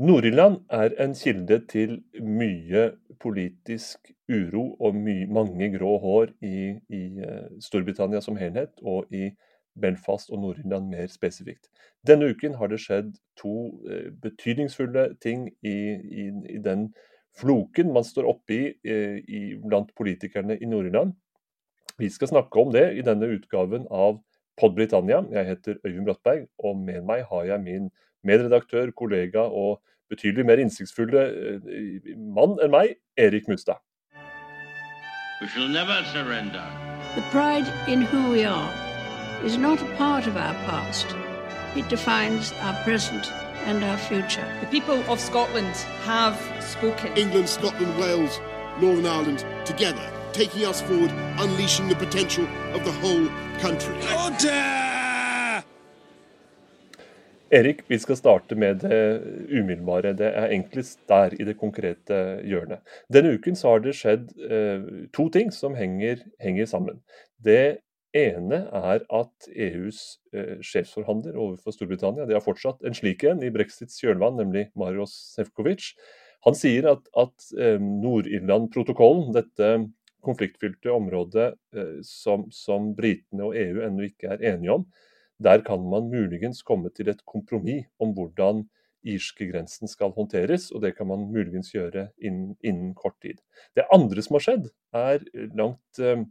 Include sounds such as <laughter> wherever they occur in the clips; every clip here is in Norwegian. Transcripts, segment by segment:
Nord-Irland er en kilde til mye politisk uro og my mange grå hår i, i uh, Storbritannia som helhet, og i Belfast og Nord-Irland mer spesifikt. Denne uken har det skjedd to uh, betydningsfulle ting i, i, i, den floken man står oppi i blant politikerne i Nord-Irland. Vi skal snakke om det i denne utgaven av Pod Britannia. Jeg heter Øyvind Brattberg, og med meg har jeg min medredaktør, kollega og betydelig mer innsiktsfulle eh, mann enn meg, Erik Mustad. We shall never surrender. The pride in who we are is not a part of our past. It defines our present and our future. The people of Scotland have spoken. England, Scotland, Wales, Northern Ireland, together, taking us forward, unleashing the potential of the whole country. Order! Erik, vi skal starte med det umiddelbare. Det er enklest der, i det konkrete hjørnet. Denne uken har det skjedd eh, to ting som henger, henger, sammen. Det ene er at EUs eh, sjefsforhandler overfor Storbritannia, det har fortsatt en slik en i brexits kjølvann, nemlig Marios Sefcovic. Han sier at, at eh, Nord-Irland-protokollen, dette konfliktfylte området eh, som, som britene og EU ennå ikke er enige om, der kan man muligens komme til et kompromiss om hvordan irskegrensen skal håndteres, og det kan man muligens gjøre innen, innen kort tid. Det andre som har skjedd, er langt, eh,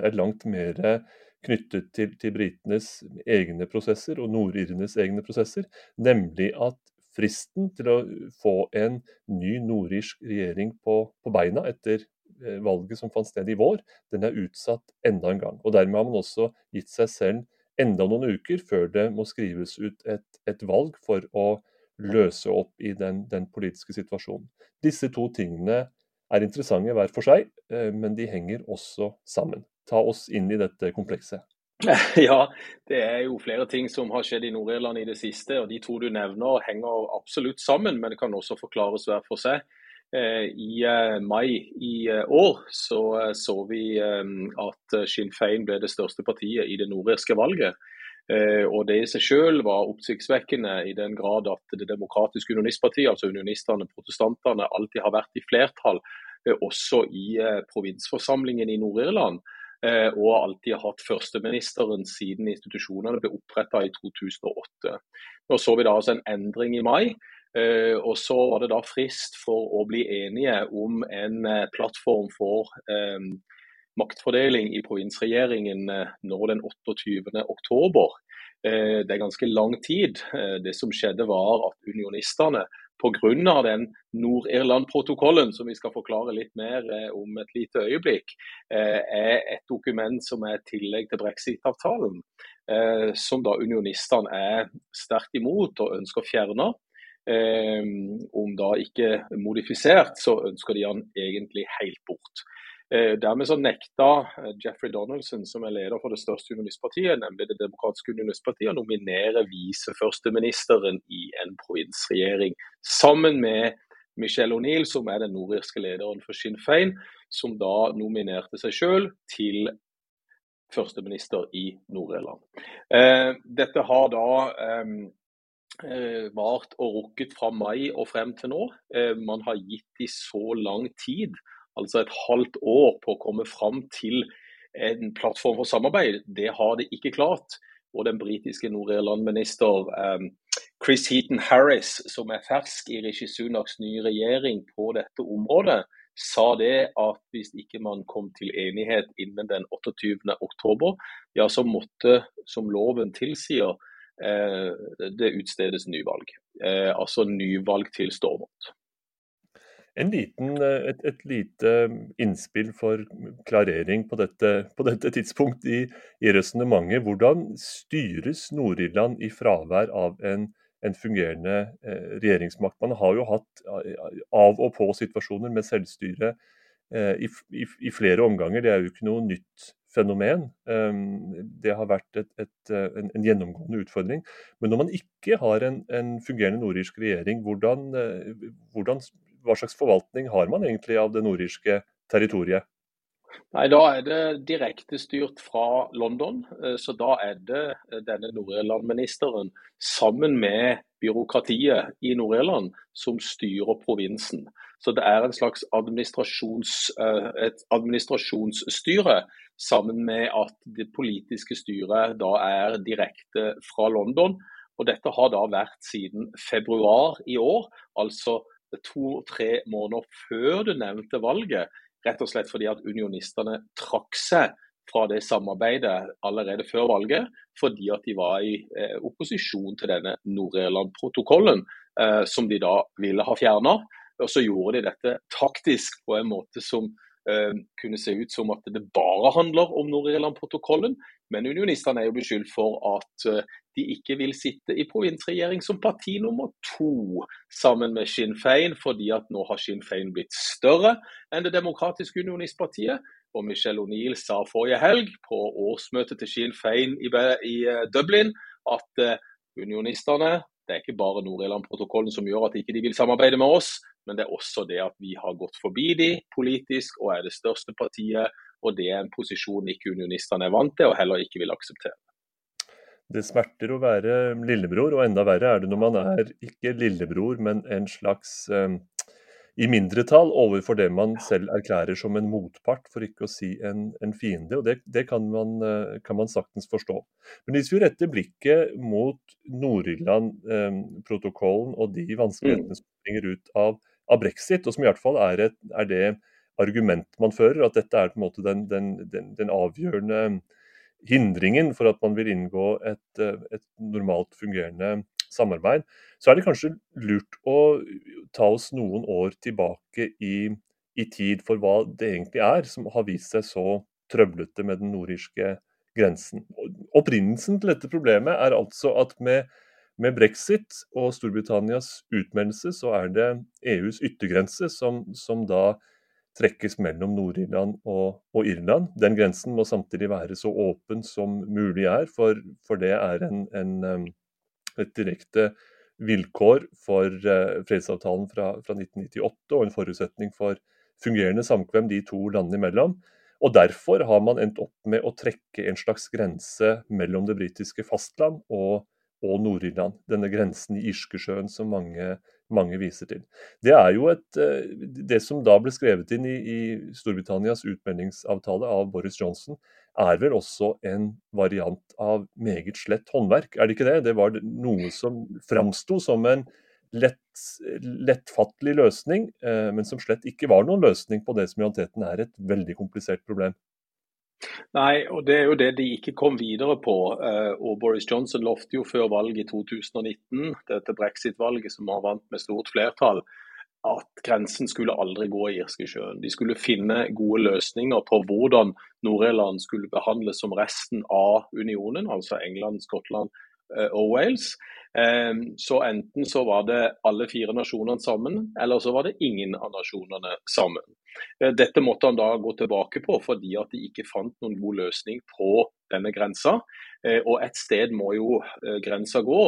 er langt mer knyttet til, til britenes egne prosesser og nordirrenes egne prosesser, nemlig at fristen til å få en ny nordirsk regjering på, på beina etter eh, valget som fant sted i vår, den er utsatt enda en gang. Og Dermed har man også gitt seg selv enda noen uker før det må skrives ut et, et valg for å løse opp i den, den, politiske situasjonen. Disse to tingene er interessante hver for seg, eh, men de henger også sammen. Ta oss inn i dette komplekset. <laughs> Ja, det er jo flere ting som har skjedd i Nord-Irland i det siste. og De to du nevner henger absolutt sammen, men det kan også forklares hver for seg. Eh, I eh, mai i eh, år så, så vi at Sinn Fein ble det største partiet i det nordirske valget. Og Det i seg selv var oppsiktsvekkende i den grad at Det demokratiske unionistpartiet, altså unionistene, protestantene, alltid har vært i flertall, også i provinsforsamlingen i Nord-Irland. Og alltid har hatt førsteministeren siden institusjonene ble oppretta i 2008. Nå så vi da altså en endring i mai. Uh, og så var det da frist for å bli enige om en uh, plattform for um, maktfordeling i provinsregjeringen nå den 28. oktober. det er ganske lang tid. det som skjedde var at unionistene pga. den Nord-Irland-protokollen, som vi skal forklare litt mer om et lite øyeblikk, er et dokument som er et tillegg til brexit-avtalen. som da unionistene er sterkt imot og ønsker å Eh, om da ikke modifisert, så ønsker de han egentlig helt bort. Eh, dermed så nekta eh, Jeffrey Donaldson, som er leder for det største unionistpartiet, nemlig Det demokratiske unionistpartiet, å nominere viseførsteministeren i en provinsregjering. Sammen med Michelle O'Neill, som er den nordirske lederen for Sinn Fein, som da nominerte seg selv til førsteminister i Nord-Irland. Eh, dette har da eh, Eh, vart og rukket fra mai og frem til nå. Eh, man har gitt de så lang tid, altså et halvt år, på å komme fram til en plattform for samarbeid. Det har de ikke klart. Og den britiske Nord-Irland-minister um, Chris Heaton Harris, som er fersk i Rishi Sunaks nye regjering på dette området, sa det at hvis ikke man kom til enighet innen den 28. oktober, ja, så måtte, som loven tilsier, Eh, det utstedes nyvalg. Eh, altså nyvalg til Stormont. En liten, eh, et, et, lite innspill for klarering på dette, på dette tidspunkt i, i resonnementet. Hvordan styres Nord-Irland i fravær av en, en fungerende eh, regjeringsmakt? Man har jo hatt av og på situasjoner med selvstyre eh, i, i, i, flere omganger. Det er jo ikke noe nytt fenomen. Ehm, det har vært et, et, en, en, gjennomgående utfordring. Men når man ikke har en, en fungerende nordirsk regjering, hvordan, eh, hvordan, hva slags forvaltning har man egentlig av det nordirske territoriet? Nei, Da er det direktestyrt fra London. Eh, så da er det eh, denne Nord-Irland-ministeren sammen med byråkratiet i Nord-Irland som styrer provinsen. Så det er slags administrasjons, eh, et administrasjonsstyre sammen med at det politiske styret da er direkte fra London. Og dette har da vært siden februar i år, altså to-tre måneder før det nevnte valget. Rett og slett fordi at unionistene trakk seg fra det samarbeidet allerede før valget, fordi at de var i eh, opposisjon til denne Nord-Irland-protokollen, eh, som de da ville ha fjerna. Og så gjorde de dette taktisk på en måte som kunne se ut som at det bare handler om Nord-Irland-protokollen. Men unionistene er jo beskyldt for at eh, de ikke vil sitte i provinsregjering som parti nummer to sammen med Sinn Fein, fordi at nå har Sinn Fein blitt større enn Det demokratiske unionistpartiet. Og Michelle O'Neill sa forrige helg på årsmøtet til Sinn Fein i, eh, Dublin at unionistene det er ikke bare Nord-Irland-protokollen som gjør at de ikke vil samarbeide med oss, men det er også det at vi har gått forbi de politisk og er det største partiet. Og det er en posisjon ikke unionistene er vant til og heller ikke vil akseptere. Det smerter å være lillebror, og enda verre er det når man er ikke lillebror, men en slags eh, i mindretall overfor det man selv erklærer som en motpart, for ikke å si en, en fiende. og Det, det kan, man, eh, kan, man, saktens forstå. Men hvis vi retter blikket mot Nord-Irland-protokollen eh, og de vanskelighetene mm. som springer ut av, av, brexit, og som i hvert fall er, et, er, det argument man fører, at dette er på en måte den, den, den, den avgjørende hindringen for at man vil inngå et, eh, et, normalt fungerende samarbeid, så er det kanskje lurt å ta oss noen år tilbake i, i tid for hva det egentlig er som har vist seg så trøblete med den nordirske grensen. Opprinnelsen til dette problemet er altså at med, med brexit og Storbritannias utmeldelse, så er det EUs yttergrense som, som da trekkes mellom Nord-Irland og, og, Irland. Den grensen må samtidig være så åpen som mulig er, for, for det er en, en, et direkte vilkår for uh, fredsavtalen fra, fra, 1998 og en forutsetning for fungerende samkvem de to landene imellom. Og Derfor har man endt opp med å trekke en slags grense mellom det britiske fastland og, og Nord-Irland. Denne grensen i Irskesjøen som mange mange viser til. Det er jo et, eh, det som da ble skrevet inn i, i, Storbritannias utmeldingsavtale av Boris Johnson, er vel også en variant av meget slett håndverk, er det ikke det? Det var noe som framsto som en lett, lettfattelig løsning, eh, men som slett ikke var noen løsning på det som i realiteten er et veldig komplisert problem. Nei, og det er jo det de ikke kom videre på. Eh, og Boris Johnson lovte jo før valget i 2019, dette brexit-valget som har vant med stort flertall, at grensen skulle aldri gå i Irskesjøen. De skulle finne gode løsninger på hvordan Nord-Irland skulle behandles som resten av unionen, altså England, Skottland og Wales. Så enten så var det alle fire nasjonene sammen, eller så var det ingen av nasjonene sammen. Eh, dette måtte han da gå tilbake på fordi at de ikke fant noen god løsning på denne grensa. Eh, og et sted må jo eh, grensa gå,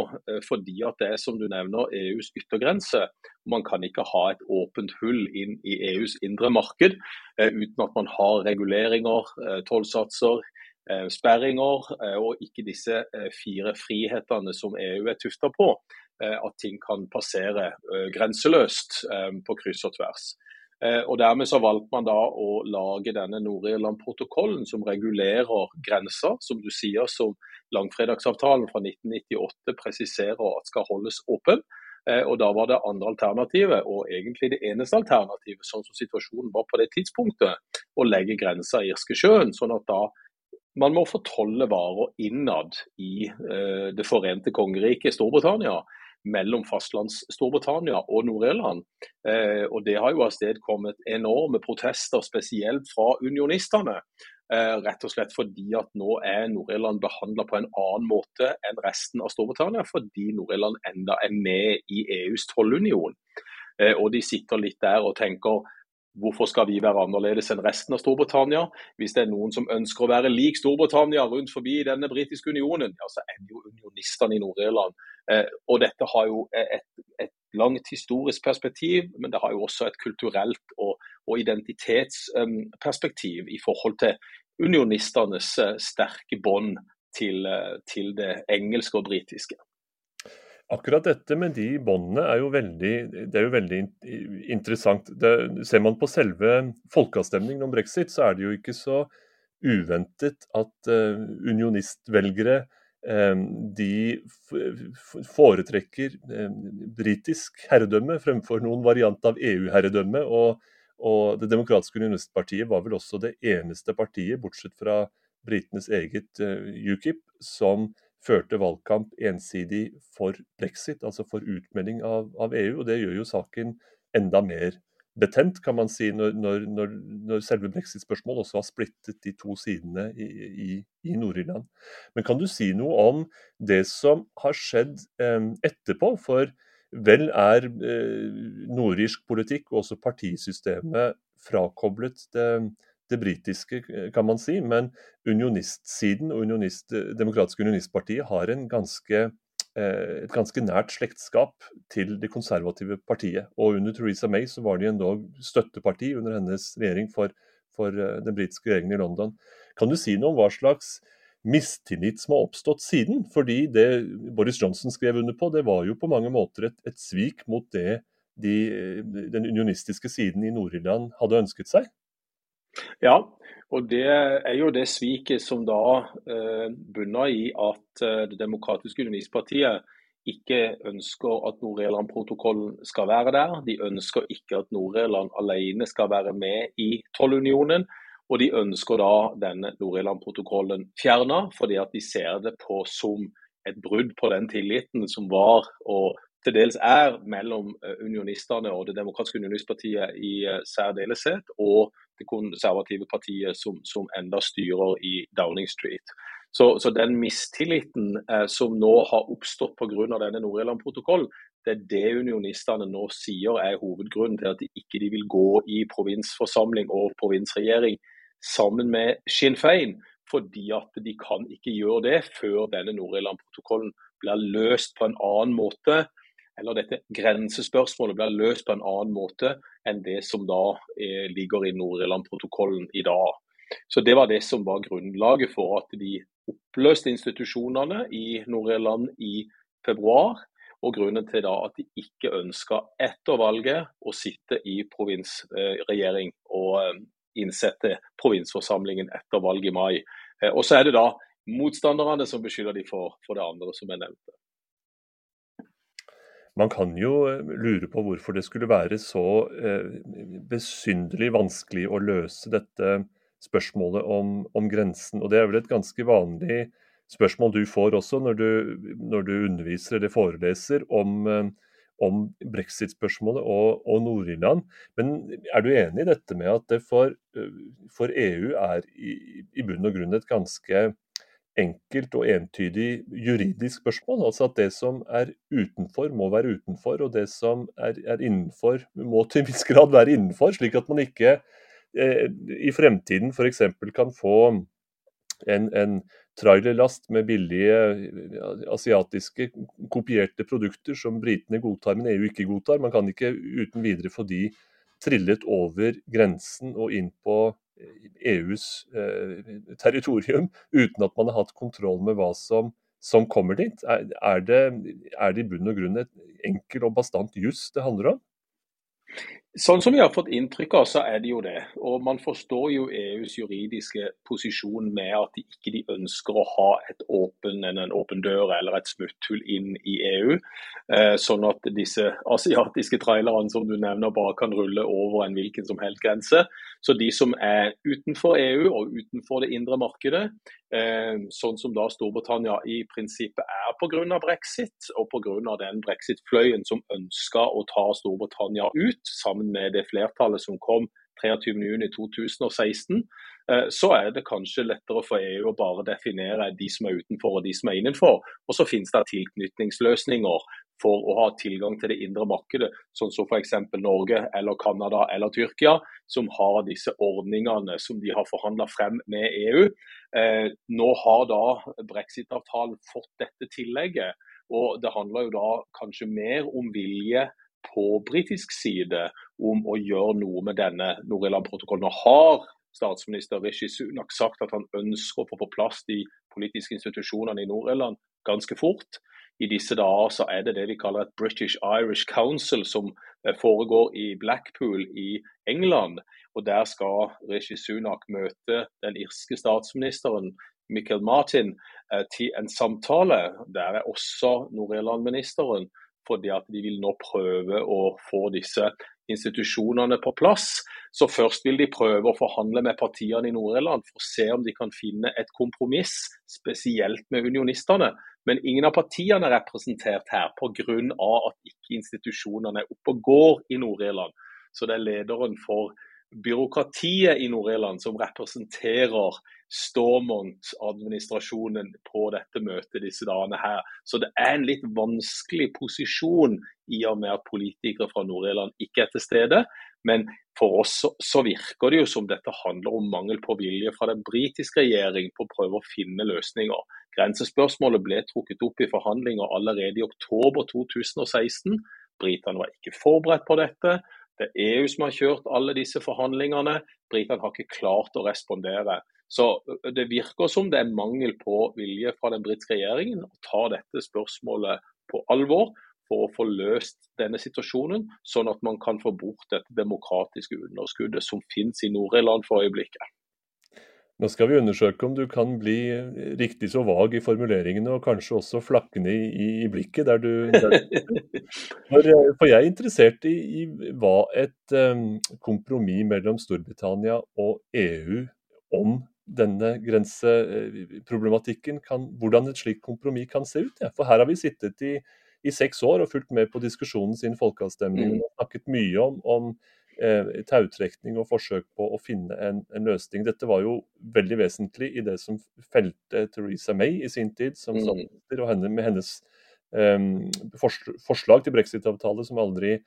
fordi at det er som du nevner EUs yttergrense. Man kan ikke ha et åpent hull inn i EUs indre marked uten at man har reguleringer, tollsatser, Eh, sperringer eh, og ikke disse eh, fire frihetene som EU er tufta på. At ting kan passere grenseløst på kryss og tvers. Og Dermed så valgte man da å lage denne Nord-Irland-protokollen som regulerer grenser, som du sier, som langfredagsavtalen fra 1998 presiserer at skal holdes åpen. Og Da var det andre alternativet, og egentlig det eneste alternativet, sånn som situasjonen var på det tidspunktet, å legge grensa i Irskesjøen. Sånn at da man må fortolle varer innad i eh, det forente kongeriket Storbritannia mellom fastlands-Storbritannia og Nord-Irland. Eh, og Det har jo avstedkommet enorme protester, spesielt fra unionistene. Eh, rett og slett fordi at nå er Nord-Irland behandla på en annen måte enn resten av Storbritannia, fordi Nord-Irland enda er med i EUs tollunion. Eh, og de sitter litt der og tenker Hvorfor skal vi være annerledes enn resten av Storbritannia? Hvis det er noen som ønsker å være lik Storbritannia rundt forbi denne britiske unionen, ja, så er jo unionistene i Nord-Irland. Eh, og dette har jo et, et, langt historisk perspektiv, men det har jo også et kulturelt og, og identitetsperspektiv i forhold til unionistenes sterke bånd til, til det engelske og britiske. Akkurat dette med de båndene er jo veldig, er jo veldig interessant. Det, ser man på selve folkeavstemningen om brexit, så er det jo ikke så uventet at uh, unionistvelgere uh, de foretrekker uh, britisk herredømme fremfor noen variant av EU-herredømme. Og, og, Det demokratiske unionistpartiet var vel også det eneste partiet, bortsett fra britenes eget UKIP, som førte valgkamp ensidig for brexit, altså for utmelding av, av EU. og Det gjør jo saken enda mer betent, kan man si, når, når, når, selve brexit-spørsmålet også har splittet de to sidene i, i, i Nord-Irland. Men kan du si noe om det som har skjedd eh, etterpå? For vel er eh, nordirsk politikk og også partisystemet frakoblet det det britiske, eh, kan man si. Men unionistsiden og unionist, Demokratiske unionistpartiet har ganske, eh, et ganske nært slektskap til det konservative partiet. Og under Theresa May så var de endog støtteparti under hennes regjering for, for eh, den britiske regjeringen i London. Kan du si noe om hva slags mistillit som har oppstått siden? Fordi det Boris Johnson skrev under på, det var jo på mange måter et, et svik mot det de, den unionistiske siden i Nord-Irland hadde ønsket seg? Ja, og det er jo det sviket som da eh, bunner i at eh, Det demokratiske unionistpartiet ikke ønsker at Nord-Irland-protokollen skal være der. De ønsker ikke at Nord-Irland alene skal være med i tollunionen. Og de ønsker da denne Nord-Irland-protokollen fjerna, fordi at de ser det på som et brudd på den tilliten som var og til dels er mellom eh, unionistene og Det demokratiske unionistpartiet i eh, særdeleshet, og det konservative partiet som, som enda styrer i Downing Street. Så, så den mistilliten eh, som nå har oppstått pga. denne Nord-Irland-protokollen, det er det unionistene nå sier er hovedgrunnen til at de ikke de vil gå i provinsforsamling og provinsregjering sammen med Sinn Fein. Fordi at de kan ikke gjøre det før denne Nord-Irland-protokollen blir løst på en annen måte eller dette grensespørsmålet blir løst på en annen måte enn det som da eh, ligger i Nord-Irland-protokollen i dag. Så Det var det som var grunnlaget for at de oppløste institusjonene i Nord-Irland i februar. Og grunnen til da at de ikke ønska etter valget å sitte i provinsregjering og eh, innsette provinsforsamlingen etter valget i mai. Eh, og så er det da motstanderne som beskylder de for, for det andre som jeg nevnte. Man kan jo eh, lure på hvorfor det skulle være så eh, besynderlig vanskelig å løse dette spørsmålet om, om, grensen. Og Det er vel et ganske vanlig spørsmål du får også når du, når du underviser eller foreleser om, eh, om brexit-spørsmålet og, og Nord-Irland. Men er du enig i dette med at det for, for EU er i, i bunn og grunn et ganske enkelt og entydig juridisk spørsmål. Altså at det som er utenfor, må være utenfor, og det som er, er innenfor, må til en viss grad være innenfor. Slik at man ikke eh, i fremtiden f.eks. kan få en, en trailerlast med billige asiatiske kopierte produkter som britene godtar, men EU ikke godtar. Man kan ikke uten videre få de trillet over grensen og inn på EUs eh, territorium uten at man har hatt kontroll med hva som, som kommer dit? Er, det, er det i bunn og grunn et enkel og bastant juss det handler om? Sånn som vi har fått inntrykk av, så er det jo det. Og man forstår jo EUs juridiske posisjon med at de ikke de ønsker å ha et åpen, en åpen dør eller et smutthull inn i EU. Eh, sånn at disse asiatiske trailerne som du nevner bare kan rulle over en hvilken som helst grense. Så de som er utenfor EU og utenfor det indre markedet, eh, sånn som da Storbritannia i prinsippet er pga. brexit, og pga. den brexit-fløyen som ønska å ta Storbritannia ut, sammen med det flertallet som kom 23.6.2016, eh, så er det kanskje lettere for EU å bare definere de som er utenfor og de som er innenfor. Og så finnes det tilknytningsløsninger for å ha tilgang til det indre markedet, sånn som f.eks. Norge eller Canada eller Tyrkia, som har disse ordningene som de har forhandla frem med EU. Eh, nå har da brexit-avtalen fått dette tillegget. og Det handler jo da kanskje mer om vilje på britisk side om å gjøre noe med denne Nord-Irland-protokollen. Nå har statsminister Rishi Sunak sagt at han ønsker å få på plass de politiske institusjonene i Nord-Irland ganske fort. I disse dager så er det det vi kaller et British Irish Council, som eh, foregår i Blackpool i England. Og Der skal Rishi Sunak møte den irske statsministeren Michael Martin eh, til en samtale. Der er også Nord-Irland-ministeren, fordi at de vil nå prøve å få disse institusjonene på plass. Så først vil de prøve å forhandle med partiene i Nord-Irland for å se om de kan finne et kompromiss, spesielt med unionistene. Men ingen av partiene er representert her pga. at ikke institusjonene er oppe og går i Nord-Irland. Så det er lederen for byråkratiet i Nord-Irland som representerer Stormont-administrasjonen på dette møtet disse dagene her. Så det er en litt vanskelig posisjon i og med at politikere fra Nord-Irland ikke er til stede. Men for oss så virker det jo som dette handler om mangel på vilje fra den britiske regjering på å prøve å finne løsninger. Grensespørsmålet ble trukket opp i forhandlinger allerede i oktober 2016. Britene var ikke forberedt på dette. Det er EU som har kjørt alle disse forhandlingene. Britene har ikke klart å respondere. Så Det virker som det er mangel på vilje fra den britiske regjeringen å ta dette spørsmålet på alvor for å få løst denne situasjonen, sånn at man kan få bort dette demokratiske underskuddet som finnes i Nord-Irland for øyeblikket. Nå skal vi undersøke om du kan bli riktig så vag i formuleringene, og kanskje også flakkende i, i blikket. Der du, <laughs> for, for, jeg er interessert i, i hva et um, kompromiss mellom Storbritannia og EU om denne grenseproblematikken kan, hvordan et slikt kompromiss kan se ut. Ja. For her har vi sittet i, i, seks år og fulgt med på diskusjonen siden folkeavstemningen mm. og snakket mye om, om eh, tautrekning og forsøk på å finne en, en, løsning. Dette var jo veldig vesentlig i det som felte Theresa May i sin tid som mm. og henne, med hennes eh, forslag til brexit-avtale som aldri,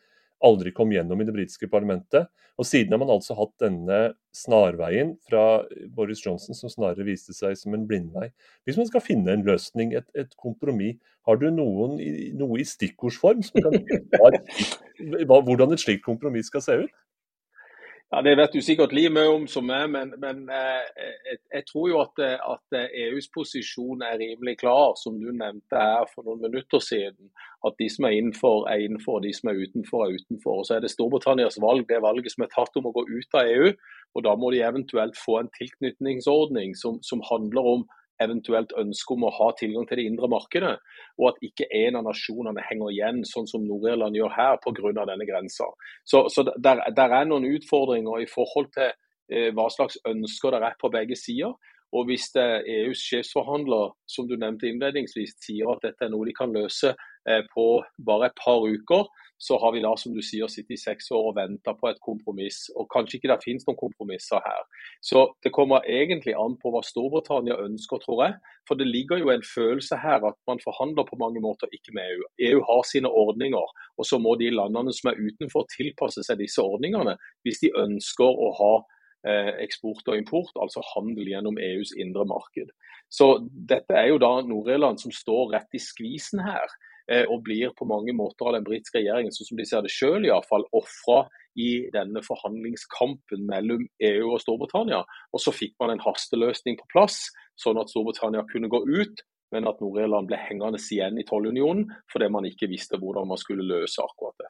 aldri kom gjennom i det britiske parlamentet. Og Siden har man altså hatt denne snarveien fra Boris Johnson, som snarere viste seg som en blindvei. Hvis man skal finne en løsning, et, et kompromiss, har du noen, noe i stikkordsform som kan <laughs> hvordan et slikt kompromiss skal se ut? Ja, Det vet du sikkert like mye om som meg, men, men eh, jeg, jeg, tror jo at, at, EUs posisjon er rimelig klar, som du nevnte her for noen minutter siden. At de som er innenfor, er innenfor, og de som er utenfor, er utenfor. Og Så er det Storbritannias valg, det valget som er tatt om å gå ut av EU. og Da må de eventuelt få en tilknytningsordning som, som handler om eventuelt ønske om å ha tilgang til det indre markedet, og at ikke en av nasjonene henger igjen, sånn som Nord-Irland gjør her, pga. denne grensa. Så, så der, der, er noen utfordringer i forhold til eh, hva slags ønsker det er på begge sider. Og Hvis det EUs sjefsforhandler som du nevnte innledningsvis, sier at dette er noe de kan løse eh, på bare et par uker, så har vi da som du sier, sittet i seks år og venta på et kompromiss. Og kanskje ikke det finnes noen kompromisser her. Så det kommer egentlig an på hva Storbritannia ønsker, tror jeg. For det ligger jo en følelse her at man forhandler på mange måter ikke med EU. EU har sine ordninger, og så må de landene som er utenfor tilpasse seg disse ordningene hvis de ønsker å ha eksport og import, altså handel gjennom EUs indre marked. Så dette er jo da Nord-Irland som står rett i skvisen her. Eh, og blir på mange måter av den britiske regjeringen, sånn som de ser det sjøl, ofra i denne forhandlingskampen mellom EU og Storbritannia. Og så fikk man en hasteløsning på plass, sånn at Storbritannia kunne gå ut, men at Nord-Irland ble hengende igjen i tollunionen fordi man ikke visste hvordan man skulle løse akkurat det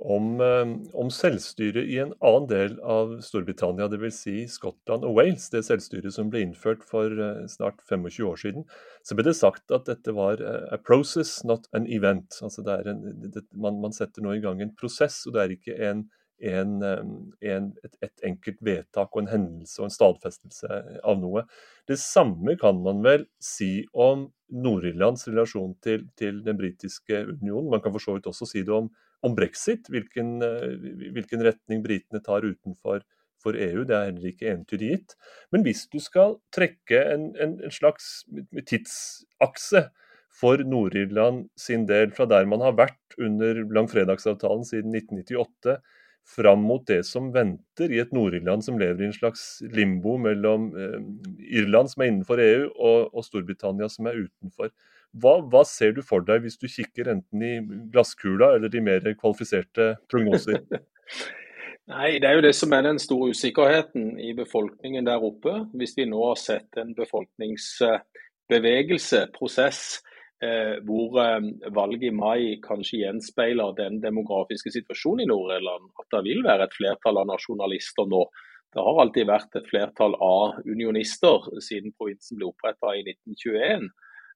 om, eh, om selvstyret i en annen del av Storbritannia, dvs. Si Skottland og Wales, det selvstyret som ble innført for eh, snart 25 år siden, så ble det sagt at dette var eh, a process, not an event. Altså en, det, man, man, setter nå i gang en prosess, og det er ikke en, en, et, et, enkelt vedtak og en hendelse og en stadfestelse av noe. Det samme kan man vel si om Nord-Irlands relasjon til, til den britiske unionen. Man kan for så vidt også si det om om brexit, hvilken, eh, hvilken retning britene tar utenfor for EU. Det er heller ikke entydig gitt. Men hvis du skal trekke en, en, en slags tidsakse for Nord-Irland sin del, fra der man har vært under langfredagsavtalen siden 1998, fram mot det som venter i et Nord-Irland som lever i en slags limbo mellom eh, Irland, som er innenfor EU, og, og Storbritannia, som er utenfor. Hva, hva, ser du for deg hvis du kikker enten i glasskula eller i mer kvalifiserte prognoser? <laughs> Nei, Det er jo det som er den store usikkerheten i befolkningen der oppe. Hvis vi nå har sett en befolkningsbevegelse, prosess, eh, hvor eh, valget i mai kanskje gjenspeiler den demografiske situasjonen i Nord-Irland, at det vil være et flertall av nasjonalister nå. Det har alltid vært et flertall av unionister siden provinsen ble oppretta i 1921.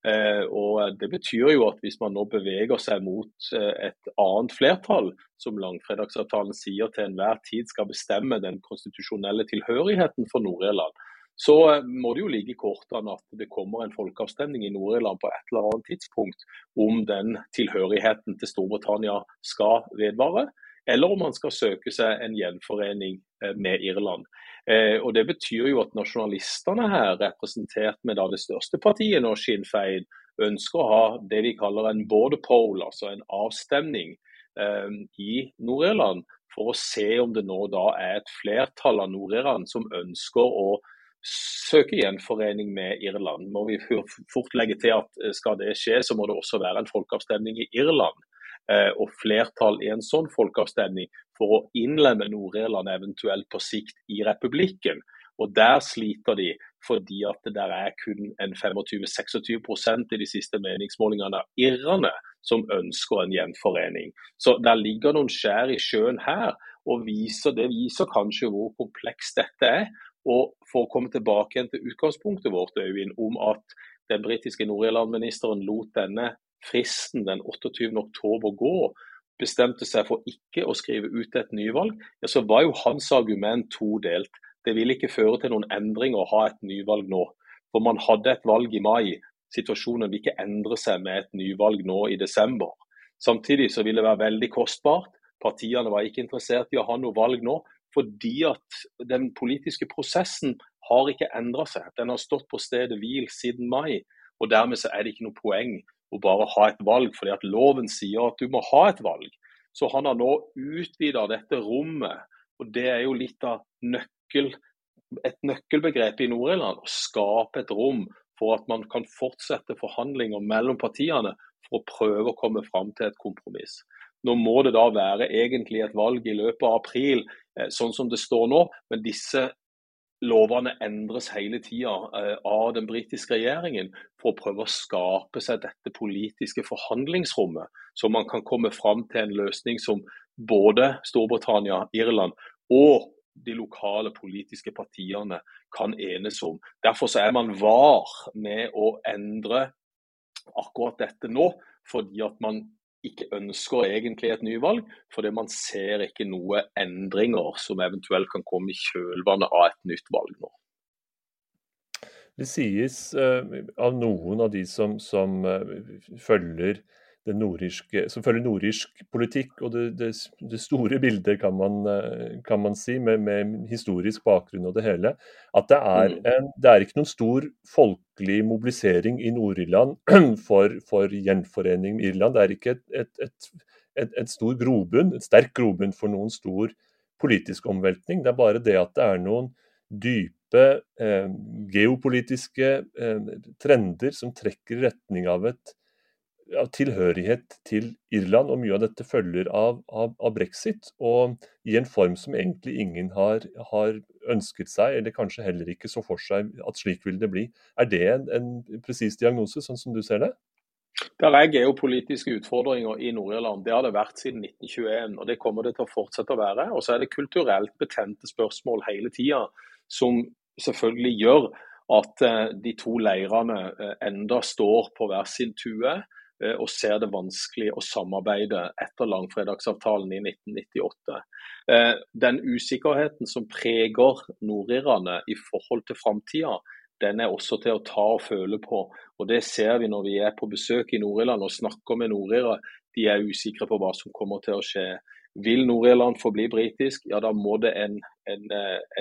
Eh, og Det betyr jo at hvis man nå beveger seg mot eh, et annet flertall, som langfredagsavtalen sier til enhver tid skal bestemme den konstitusjonelle tilhørigheten for Nord-Irland, så eh, må det jo ligge i kortene at det kommer en folkeavstemning i Nord-Irland på et eller annet tidspunkt om den tilhørigheten til Storbritannia skal vedvare, eller om man skal søke seg en gjenforening med Irland. Eh, og Det betyr jo at nasjonalistene her, representert med da det største partiet nå, Sinn Fein, ønsker å ha det vi kaller en border pole, altså en avstemning eh, i Nord-Irland, for å se om det nå da er et flertall av nord-Irland som ønsker å søke gjenforening med Irland. Må vi fort legge til at eh, Skal det skje, så må det også være en folkeavstemning i Irland. Eh, og flertall i en sånn folkeavstemning for å innlemme Nord-Irland eventuelt på sikt i republikken. Og Der sliter de fordi at det der er kun en 25-26 i de siste meningsmålingene av irrene som ønsker en gjenforening. Så der ligger noen skjær i sjøen her, og viser, det viser kanskje hvor komplekst dette er. Og For å komme tilbake til utgangspunktet vårt Øyvind, om at den britiske Nord-Irland-ministeren lot denne fristen den 28. oktober gå, bestemte seg for ikke å skrive ut et nyvalg, ja, så var jo hans argument todelt. Det ville ikke føre til noen endringer å ha et nyvalg nå. For man hadde et valg i mai. Situasjonen vil ikke endre seg med et nyvalg nå i desember. Samtidig så vil det være veldig kostbart. Partiene var ikke interessert i å ha noe valg nå, fordi at den politiske prosessen har ikke endra seg. Den har stått på stedet hvil siden mai. og Dermed så er det ikke noe poeng å bare ha et valg, fordi at loven sier at du må ha et valg. Så han har nå utvida dette rommet, og det er jo litt av nøkkel, et nøkkelbegrep i Nord-Irland. Å skape et rom for at man kan fortsette forhandlinger mellom partiene for å prøve å komme fram til et kompromiss. Nå må det da være egentlig et valg i løpet av april, eh, sånn som det står nå. Men disse lovene endres hele tida eh, av den britiske regjeringen for å prøve å skape seg dette politiske forhandlingsrommet, så man kan komme fram til en løsning som både Storbritannia, Irland og de lokale politiske partiene kan enes om. Derfor er man var med å endre akkurat dette nå, fordi at man ikke ønsker egentlig et nyvalg, fordi man ser ikke noe endringer som eventuelt kan komme i kjølvannet av et nytt valg nå. Det sies uh, av noen av de som, som uh, følger nordirske, som følger nordirsk politikk og det, det, det store bildet, kan man, eh, kan man si, med, med, historisk bakgrunn og det hele, at det er, mm. en, det er ikke noen stor folkelig mobilisering i Nord-Irland <clears throat> for, for, gjenforening med Irland. Det er ikke et, et, et, et stor grobunn, et sterk grobunn for noen stor politisk omveltning. Det er bare det at det er noen dype eh, geopolitiske eh, trender som trekker i retning av et av tilhørighet til Irland, og mye av dette følger av, av, av, brexit. Og i en form som egentlig ingen har, har, ønsket seg, eller kanskje heller ikke så for seg at slik vil det bli. Er det en, en presis diagnose, sånn som du ser det? Det er geopolitiske utfordringer i Nord-Irland. Det har det vært siden 1921, og det kommer det til å fortsette å være. Og så er det kulturelt betente spørsmål hele tida, som selvfølgelig gjør at eh, de to leirene eh, enda står på hver sin tue. Eh, og ser det vanskelig å samarbeide etter langfredagsavtalen i 1998. Eh, den usikkerheten som preger nordirerne i forhold til framtida, den er også til å ta og føle på. Og Det ser vi når vi er på besøk i Nord-Irland og snakker med nordirere. De er usikre på hva som kommer til å skje. Vil Nord-Irland forbli britisk, ja da må det en, en,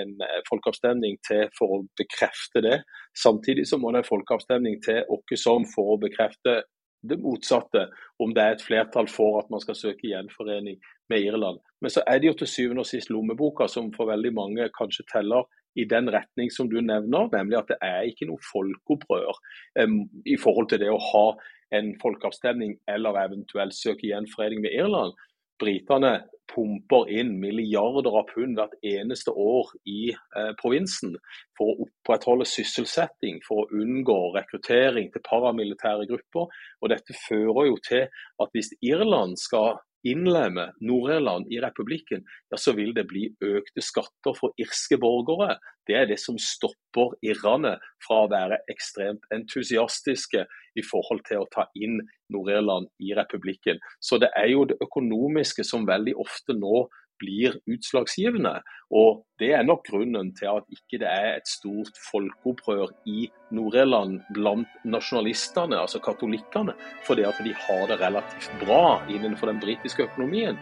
en, folkeavstemning til for å bekrefte det. Samtidig så må det en folkeavstemning til oss som for å bekrefte det motsatte, om det er et flertall for at man skal søke gjenforening med Irland. Men så er det jo til syvende og sist lommeboka som for veldig mange kanskje teller i den retning som du nevner, nemlig at det er ikke noe folkeopprør um, i forhold til det å ha en folkeavstemning eller eventuelt søke gjenforening med Irland. Britene pumper inn milliarder av pund hvert eneste år i eh, provinsen for å opprettholde sysselsetting, for å unngå rekruttering til paramilitære grupper. Og Dette fører jo til at hvis Irland skal innlemme Nord-Irland i republikken, ja, så vil det bli økte skatter for irske borgere. Det er det som stopper irrene fra å være ekstremt entusiastiske i forhold til å ta inn Nord-Irland i republikken. Så det er jo det økonomiske som veldig ofte nå blir utslagsgivende. Og Det er nok grunnen til at ikke det er et stort folkeopprør i Nord-Irland blant nasjonalistene, altså katolikkene, fordi at de har det relativt bra innenfor den britiske økonomien.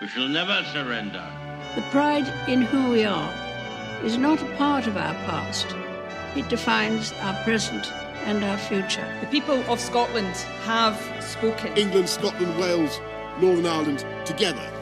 We shall never surrender. The pride in who we are is not a part of our past. It defines our present and our future. The people of Scotland have spoken. England, Scotland, Wales, Northern Ireland together